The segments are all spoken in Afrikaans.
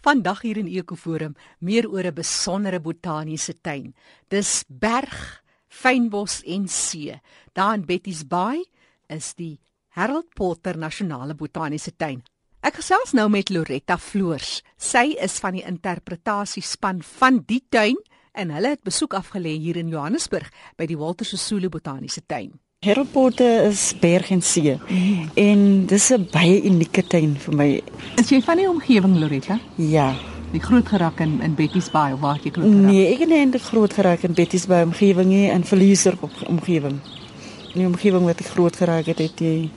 Vandag hier in Ekoforum meer oor 'n besondere botaniese tuin. Dis berg, fynbos en see. Daar in Betty's Bay is die Harold Potter Nasionale Botaniese Tuin. Ek gesels nou met Loretta Floors. Sy is van die interpretasiespan van die tuin en hulle het besoek afgelê hier in Johannesburg by die Walter Sisulu Botaniese Tuin. Herpote is berg en see. Mm. En dis 'n baie unieke tuin vir my. Is jy van die omgewing Loretta? Ja. Die groot gerak in in Betty's Bay of waar jy groot gerak? Nee, ek het nie in die groot gerak in Betty's Bay omgewing nie, in Verliezer omgewing. In die omgewing wat ek groot geraak het, het jy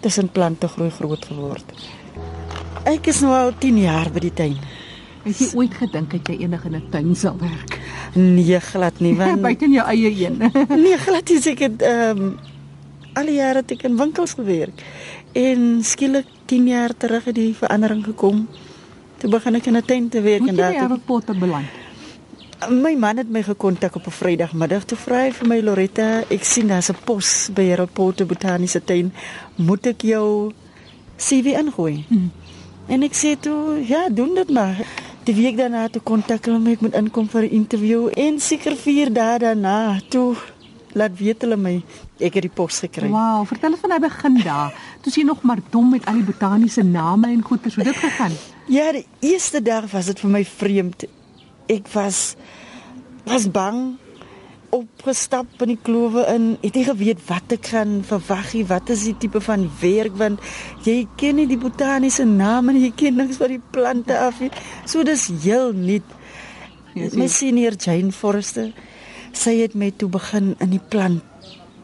tussen plante groei groot geword. Ek is nou al 10 jaar by die tuin. Het jy ooit gedink dat jy eendag in 'n tuin sal werk? Nee, glad nie, want buite jou eie een. nee, glad nie seker ehm um, al die jare het ek in winkels gewerk. En skielik 10 jaar terug het die verandering gekom. Toe begin ek in 'n tuin te werk Moet en daar het ek potte beland. My man het my gekontak op 'n Vrydagmiddag toe vra hy vir my Loretta, ek sien daar's 'n pos by Harold Potter Botaniese Tuin. Moet ek jou CV ingooi? Hmm. En ek sê toe, ja, doen dit maar. Die week daarna toe kontak hulle my ek moet inkom vir 'n onderhoud en seker 4 dae daarna toe laat weet hulle my ek het die pos gekry. Wow, vertel van hy begin daar. Toe sien nog maar dom met al die botaniese name en goeie so dit gegaan. Ja, die eerste dag was dit vir my vreemd. Ek was was bang opgestap in die klowe in. Het nie geweet wat ek gaan verwag nie. Wat is die tipe van werk want jy ken nie die botaniese name en jy ken niks van die plante af nie. So dis heel nuut. My senior Jane Forrester sy het my toe begin in die plant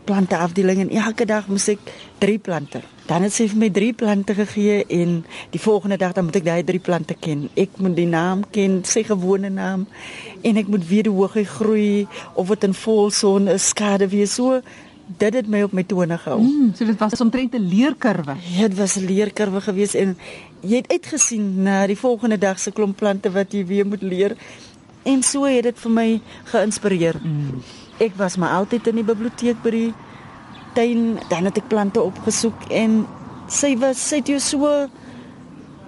plante afdeling en elke dag moet ek drie plante. Dan het sy vir my drie plante gegee en die volgende dag dan moet ek daai drie plante ken. Ek moet die naam ken, sy gewone naam en ek moet weet hoe hy groei of dit in volson is, skade wie so dit het my op my tone gehou. Mm, so dit was omtrent 'n leerkurwe. Ja, dit was 'n leerkurwe geweest en jy het uitgesien na die volgende dag se klomp plante wat jy weer moet leer. En so het dit vir my geïnspireer. Mm ek was maar altyd in die biblioteek by die tuin, dan het ek plante opgesoek en sy was sy het jou so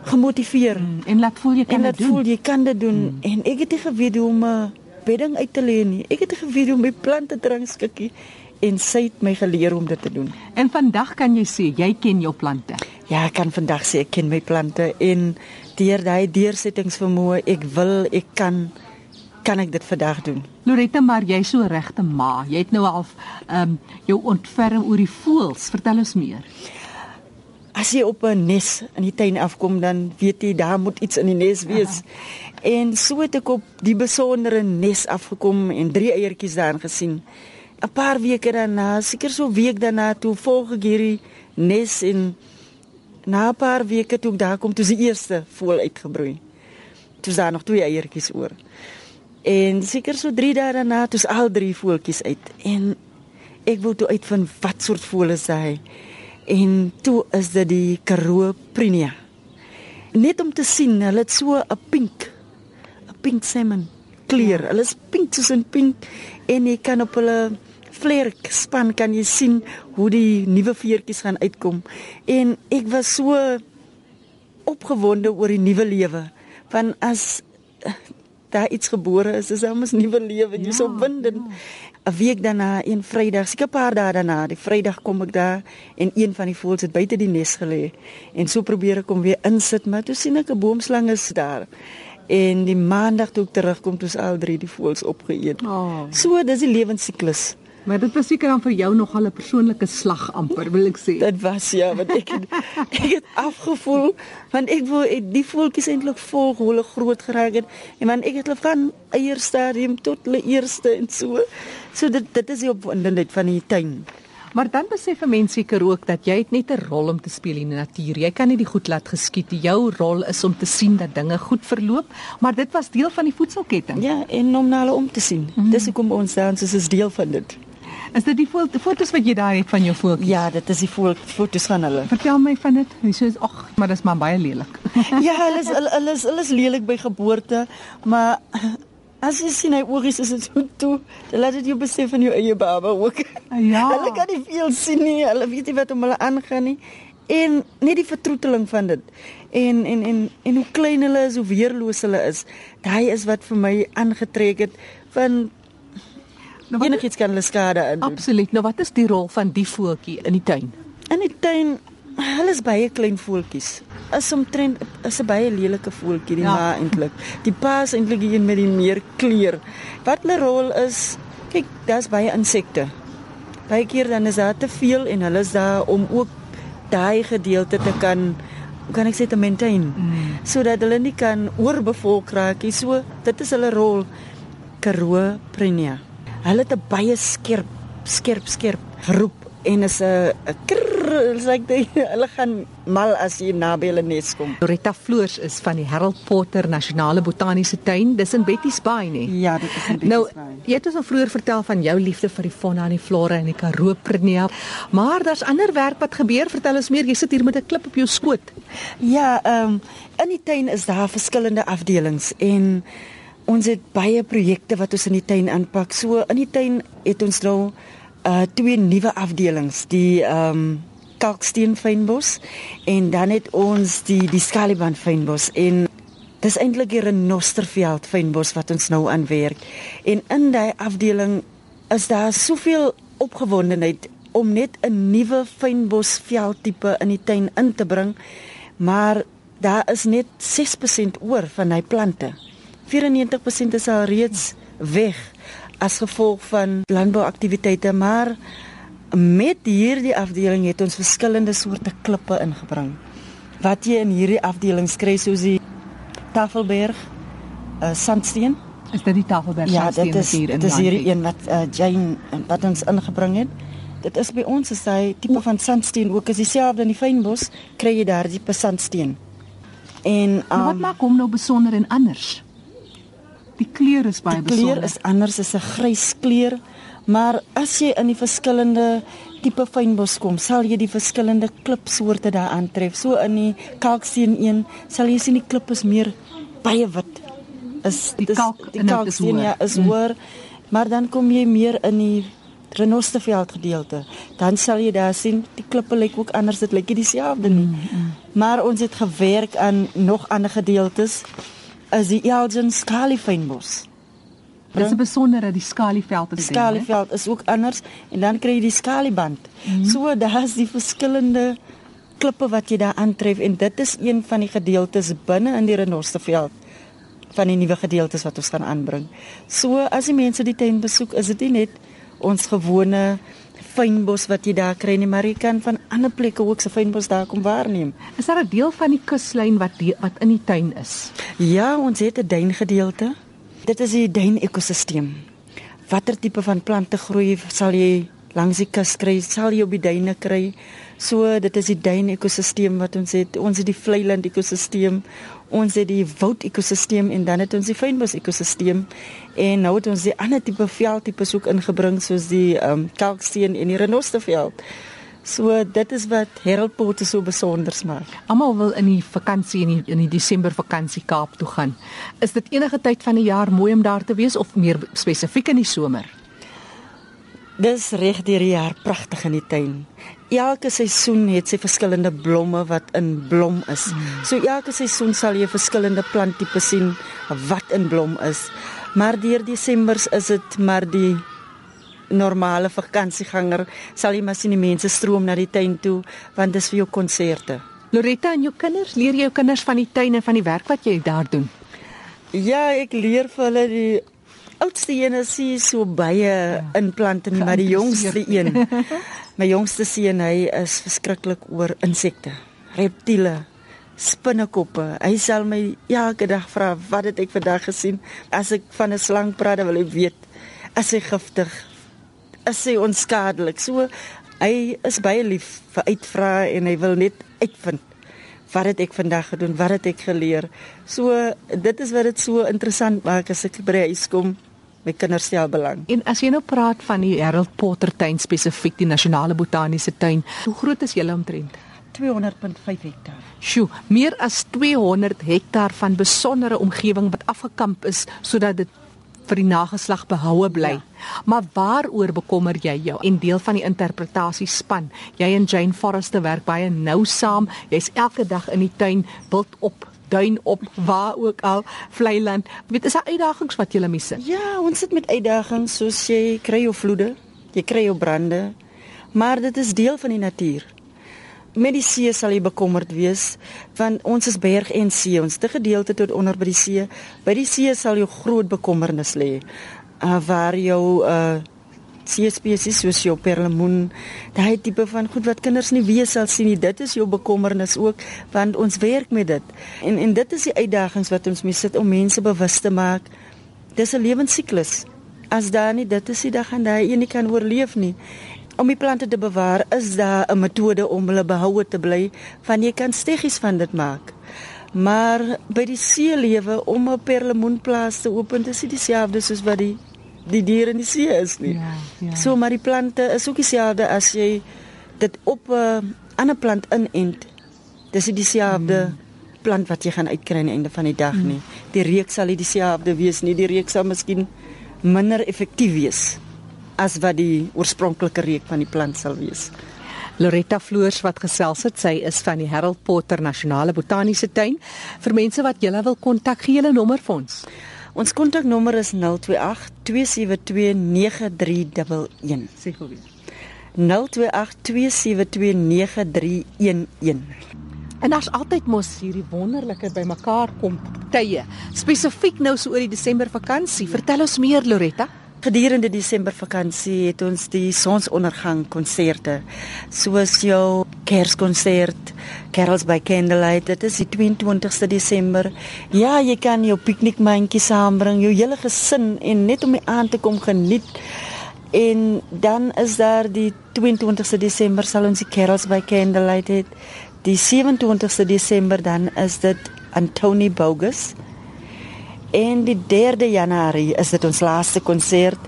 gemotiveer mm, en laat voel jy kan dit doen. Voel jy kan dit doen mm. en ek het nie geweet hoe om 'n bedding uit te lê nie. Ek het nie geweet hoe om my plante te rangskikkie en sy het my geleer om dit te doen. En vandag kan jy sê jy ken jou plante. Ja, ek kan vandag sê ek ken my plante en deur daai deursettingsvermoë, ek wil, ek kan kan ek dit vandag doen. Loretta, maar jy's so regte ma. Jy het nou al ehm um, jou ontferm oor die voëls. Vertel ons meer. As jy op 'n nes in die tuin afkom, dan weet jy daar moet iets in die nes wees. Aha. En so het ek op die besondere nes afgekom en drie eiertjies daarin gesien. 'n Paar weke daarna, seker so week daarna, toe volg ek hierdie nes en na 'n paar weke toe ek daar kom, toe die eerste voël uitgebroei. Toe is daar nog twee eiertjies oor. En seker so 3 dae daarna het ons al drie voeltjies uit en ek wou toe uitvind wat soort voël is hy. En toe is dit die Karoo prinia. Net om te sien, hulle het so 'n pink 'n pink salmon kleur. Ja. Hulle is pink soos 'n pink en jy kan op hulle vlerk span kan jy sien hoe die nuwe veertjies gaan uitkom. En ek was so opgewonde oor die nuwe lewe. Want as daar iets gebore is, is 'n nuwe lewe, jy's ja, opwindend. Ja. 'n Week daarna, een Vrydag, seker 'n paar dae daarna, die Vrydag kom ek daar en een van die voëls het buite die nes gelê. En so probeer ek hom weer insit, maar toe sien ek 'n boomslang is daar. En die maandag toe ek terugkom, toe is al drie die voëls opgeëet. Oh. So, dis die lewensiklus. Maar dit was seker dan vir jou nogal 'n persoonlike slag amper, wil ek sê. dit was ja, want ek het, ek het afgevoel want ek wou die voeltjies eintlik volg hoe hulle groot geraak het en want ek het hulle van eier stadium tot hulle eerste en so. So dit dit is die opwindendheid van die tuin. Maar dan besef 'n mens seker ook dat jy het net 'n rol om te speel in die natuur. Jy kan nie die goed laat geskied nie. Jou rol is om te sien dat dinge goed verloop, maar dit was deel van die voedselketting. Ja, en om na hulle om te sien. Mm -hmm. Dis hoekom ons daar ons is deel van dit. Is dit die foto's wat jy daar het van jou voeltjies? Ja, dit is die foto's van hulle. Vertel my van dit. Hy sê ag, maar dit is maar baie lelik. ja, hulle is hulle is hulle is lelik by geboorte, maar as jy sien hy oogies is dit so toe, dan laat dit jou besef van jou eie baba ook. Ja. hulle kan nie veel sien nie. Hulle weet nie wat om hulle aangaan nie. En net die vertroeteling van dit. En en en en hoe klein hulle is, hoe weerloos hulle is. Daai is wat vir my aangetrek het van nou, enigiets kan hulle skade aan. Absoluut. Nou wat is die rol van die voeltjie in die tuin? In die tuin Hulle is baie klein voeltjies. Is omtrent is 'n baie lelike voeltjie die ja. ma eintlik. Die pa is eintlik die een met die meer kleur. Wat hulle rol is, kyk, daar's baie insekte. Baie keer dan is daar te veel en hulle is daar om ook daai gedeelte te kan kan ek sê te maintain mm. sodat hulle nie kan oorbevolk raak nie. So dit is hulle rol. Karoo Prenia. Hulle het 'n baie skerp skerp skerp roep en is 'n is like die, hulle gaan mal as jy naby hulle nes kom. Loretta Floors is van die Harold Potter Nasionale Botaniese Tuin. Dis in Betty's Bay, nê? Ja, dit is in Betty's nou, Bay. Jy het ons al vroeër vertel van jou liefde vir die fauna en die flora in die Karoo Prenia. Maar daar's ander werk wat gebeur. Vertel ons meer. Jy sit hier met 'n klip op jou skoot. Ja, ehm um, in die tuin is daar verskillende afdelings en ons het baie projekte wat ons in die tuin aanpak. So in die tuin het ons nou uh twee nuwe afdelings, die ehm um, kalksteen fynbos en dan het ons die die skaliband fynbos en dis eintlik die renosterveld fynbos wat ons nou aan werk. En in daai afdeling is daar soveel opgewondenheid om net 'n nuwe fynbos veldtipe in die tuin in te bring. Maar daar is net 6% oor van hy plante. 94% is al reeds weg as gevolg van landbouaktiwiteite, maar met hierdie afdeling het ons verskillende soorte klippe ingebring. Wat jy in hierdie afdeling kry soos die Tafelberg, uh, sandsteen. Is dit die Tafelberg ja, sandsteen dit is, hier in die Dis hierdie een wat uh, Jane wat ons ingebring het. Dit is by ons is hy tipe van sandsteen ook is dieselfde in die fynbos kry jy daar die sandsteen. En um, wat maak hom nou besonder en anders? Die kleur is baie besonder. Die kleur is anders, is 'n grys kleur. Maar as jy in die verskillende tipe fynbos kom, sal jy die verskillende klipsoorte daar aantref. So in die kalksteen 1 sal jy sien die klip is meer baie wit. Is die kalk die kalksteen ja is mm. hoër. Mm. Maar dan kom jy meer in die renosterveld gedeelte. Dan sal jy daar sien die klippe lyk ook anders, dit lyk nie dieselfde nie. Mm, mm. Maar ons het gewerk aan nog ander gedeeltes as die Elgin Skalifynbos. Dit is 'n besondere die skalieveld sien. Die skalieveld is ook anders en dan kry jy die skalieband. Mm -hmm. So daar's die verskillende klippe wat jy daar aantref en dit is een van die gedeeltes binne in die renosterveld van die nuwe gedeeltes wat ons gaan aanbring. So as die mense die tuin besoek, is dit nie net ons gewone fynbos wat jy daar kry nie, maar jy kan van ander plekke ook se fynbos daar kom waarneem. Is daar 'n deel van die kuslyn wat die, wat in die tuin is? Ja, ons het 'n duingedeelte. Dit is die duin ekosisteem. Watter tipe van plante groei sal jy langs die kus kry? Sal jy op die duine kry? So dit is die duin ekosisteem wat ons het. Ons het die vlei land ekosisteem. Ons het die woud ekosisteem en dan het ons die fynbos ekosisteem. En nou het ons die ander tipe veldtipes ook ingebring soos die ehm um, kalksteen en die renosterveld. So dit is wat Harold Poort so besonder maak. Almal wil in die vakansie in die in die Desember vakansie Kaap toe gaan. Is dit enige tyd van die jaar mooi om daar te wees of meer spesifiek in die somer? Dis reg deur die jaar pragtig in die tuin. Elke seisoen het sy verskillende blomme wat in blom is. Mm. So elke seisoen sal jy verskillende planttipe sien wat in blom is. Maar deur Desember is dit maar die normale vakansieganger sal jy maar sien die mense stroom na die tuin toe want dis vir jou konserte. Loretta en jou kinders, leer jy jou kinders van die tuin en van die werk wat jy daar doen? Ja, ek leer vir hulle die oudste een is nie so baie ja, inplant nie, maar die jongste een. My jongste seun, hy is verskriklik oor insekte, reptiele, spinnekoppe. Hy sal my elke dag vra, "Wat het ek vandag gesien?" As ek van 'n slang praat, dan wil hy weet as hy giftig is hy onskadelik. So hy is baie lief vir uitvra en hy wil net uitvind wat het ek vandag gedoen, wat het ek geleer. So dit is wat dit so interessant maak as ek by huis kom. My kinders stel belang. En as jy nou praat van die Harold Potter tuin spesifiek die nasionale botaniese tuin, hoe groot is julle omtrent? 200.5 hektaar. Sjoe, meer as 200 hektaar van besondere omgewing wat afgekamp is sodat dit vir die nageslag behoue bly. Ja. Maar waaroor bekommer jy jou? En deel van die interpretasiespan. Jy en Jane Forrester werk baie nou saam. Jy's elke dag in die tuin wild op duin op waar ook al vlei land. Weet is daar uitdagings wat jy mis? Ja, ons sit met uitdagings soos jy kry jou vloede, jy kry jou brande. Maar dit is deel van die natuur met die see sal jy bekommerd wees want ons is berg en see. Ons te gedeelte tot onder by die see. By die see sal jy groot bekommernis lê uh, waar jou uh, see spesies soos jou perlemoen daai tipe van goed wat kinders nie weet sal sien nie. Dit is jou bekommernis ook want ons werk met dit. En en dit is die uitdagings wat ons mee sit om mense bewus te maak. Dis 'n lewensiklus as daar nie dit is die dag en daai een nie kan oorleef nie om die plante te bewaar, is daar 'n metode om hulle behoue te bly van jy kan steggies van dit maak. Maar by die see lewe om 'n perlemoenplaas te open, dis nie dieselfde soos wat die die diere in die see is nie. Ja, ja. So maar die plante is ook dieselfde as jy dit op 'n uh, ander plant inent. Dis nie dieselfde hmm. plant wat jy gaan uitkry aan die einde van die dag hmm. nie. Die reuk sal nie dieselfde wees nie. Die reuk sal miskien minder effektief wees as wat die oorspronklike reuk van die plant sal wees. Loretta Floors wat gesels het, sy is van die Harold Potter Nasionale Botaniese Tuin. Vir mense wat julle wil kontak, gee julle nommer vir ons. Ons kontaknommer is 028 272 9311. Sê gou weer. 028 272 9311. En daar's altyd mos hierdie wonderlike bymekaar kom tye, spesifiek nou so oor die Desember vakansie. Vertel ons meer Loretta. Gedurende Desember vakansie het ons die sonsondergang konserte soos jou Kerskonsert, Carols by Candlelight, dit is die 22ste Desember. Ja, jy kan jou piknikmandjie saambring, jou hele gesin en net om die aand te kom geniet. En dan is daar die 22ste Desember sal ons die Carols by Candlelight hê. Die 27ste Desember dan is dit Antoni Bogus. En die 3de Januarie is dit ons laaste konsert.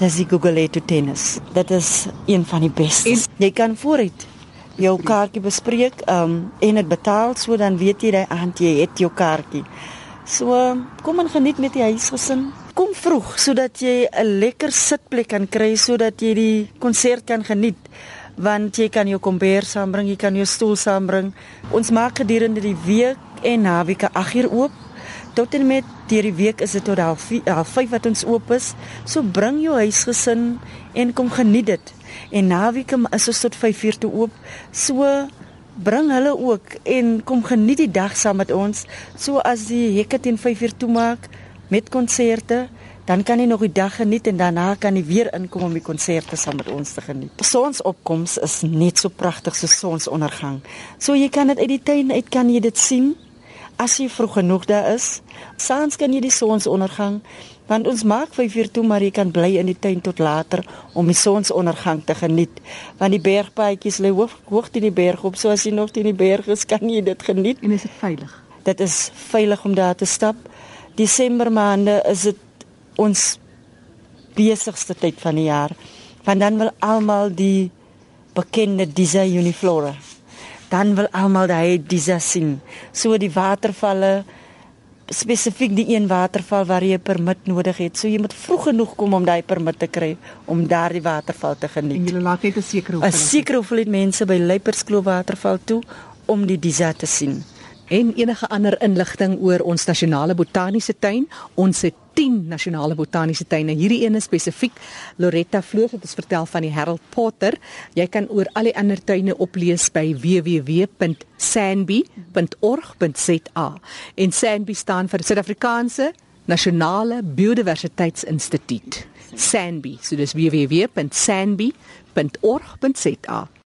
Dis die Guguletu Tennis. Dit is een van die beste. Jy kan vooruit jou kaartjie bespreek um, en dit betaal so dan weet jy daai aand jy het jou kaartjie. So kom en geniet met die huisgesin. Kom vroeg sodat jy 'n lekker sitplek kan kry sodat jy die konsert kan geniet want jy kan jou kombuis saambring, jy kan jou stoel saambring. Ons maak gedurende die week en naweke 8 uur oop tot en met deur die week is dit tot half 5 wat ons oop is. So bring jou huisgesin en kom geniet dit. En naweek is ons tot 5 uur toe oop. So bring hulle ook en kom geniet die dag saam met ons. So as die hekke teen 5 uur toemaak met konserte, dan kan jy nog die dag geniet en daarna kan jy weer inkom om die konserte saam met ons te geniet. Sonsopkoms is net so pragtig so sonsondergang. So jy kan dit uit die tuin uit kan jy dit sien as jy vroeg genoeg daar is, saans kan jy die sonsondergang want ons maak 5 uur toe maar jy kan bly in die tuin tot later om die sonsondergang te geniet. Want die bergpaadjies lê hoog hoog teen die berg op so as jy nog teen die berg is kan jy dit geniet. En is dit veilig? Dit is veilig om daar te stap. Desember maande is dit ons besigste tyd van die jaar want dan wil almal die bekende Disa uniflora dan wil almal daai disa sien. So die watervalle spesifiek die een waterval waar jy 'n permit nodig het. So jy moet vroeg genoeg kom om daai permit te kry om daardie waterval te geniet. En jy laat net 'n sekere hoeveelheid 'n sekere hoeveelheid mense by Luiperskloof waterval toe om die disa te sien en enige ander inligting oor ons nasionale botaniese tuin. Ons het 10 nasionale botaniese tuine. Hierdie een is spesifiek Loretta Vloot het ons vertel van die Harold Potter. Jy kan oor al die ander tuine oplees by www.sanbi.org.za. En Sanbi staan vir Suid-Afrikaanse Nasionale Biodiversiteitsinstituut. Sanbi, so dis www.sanbi.org.za.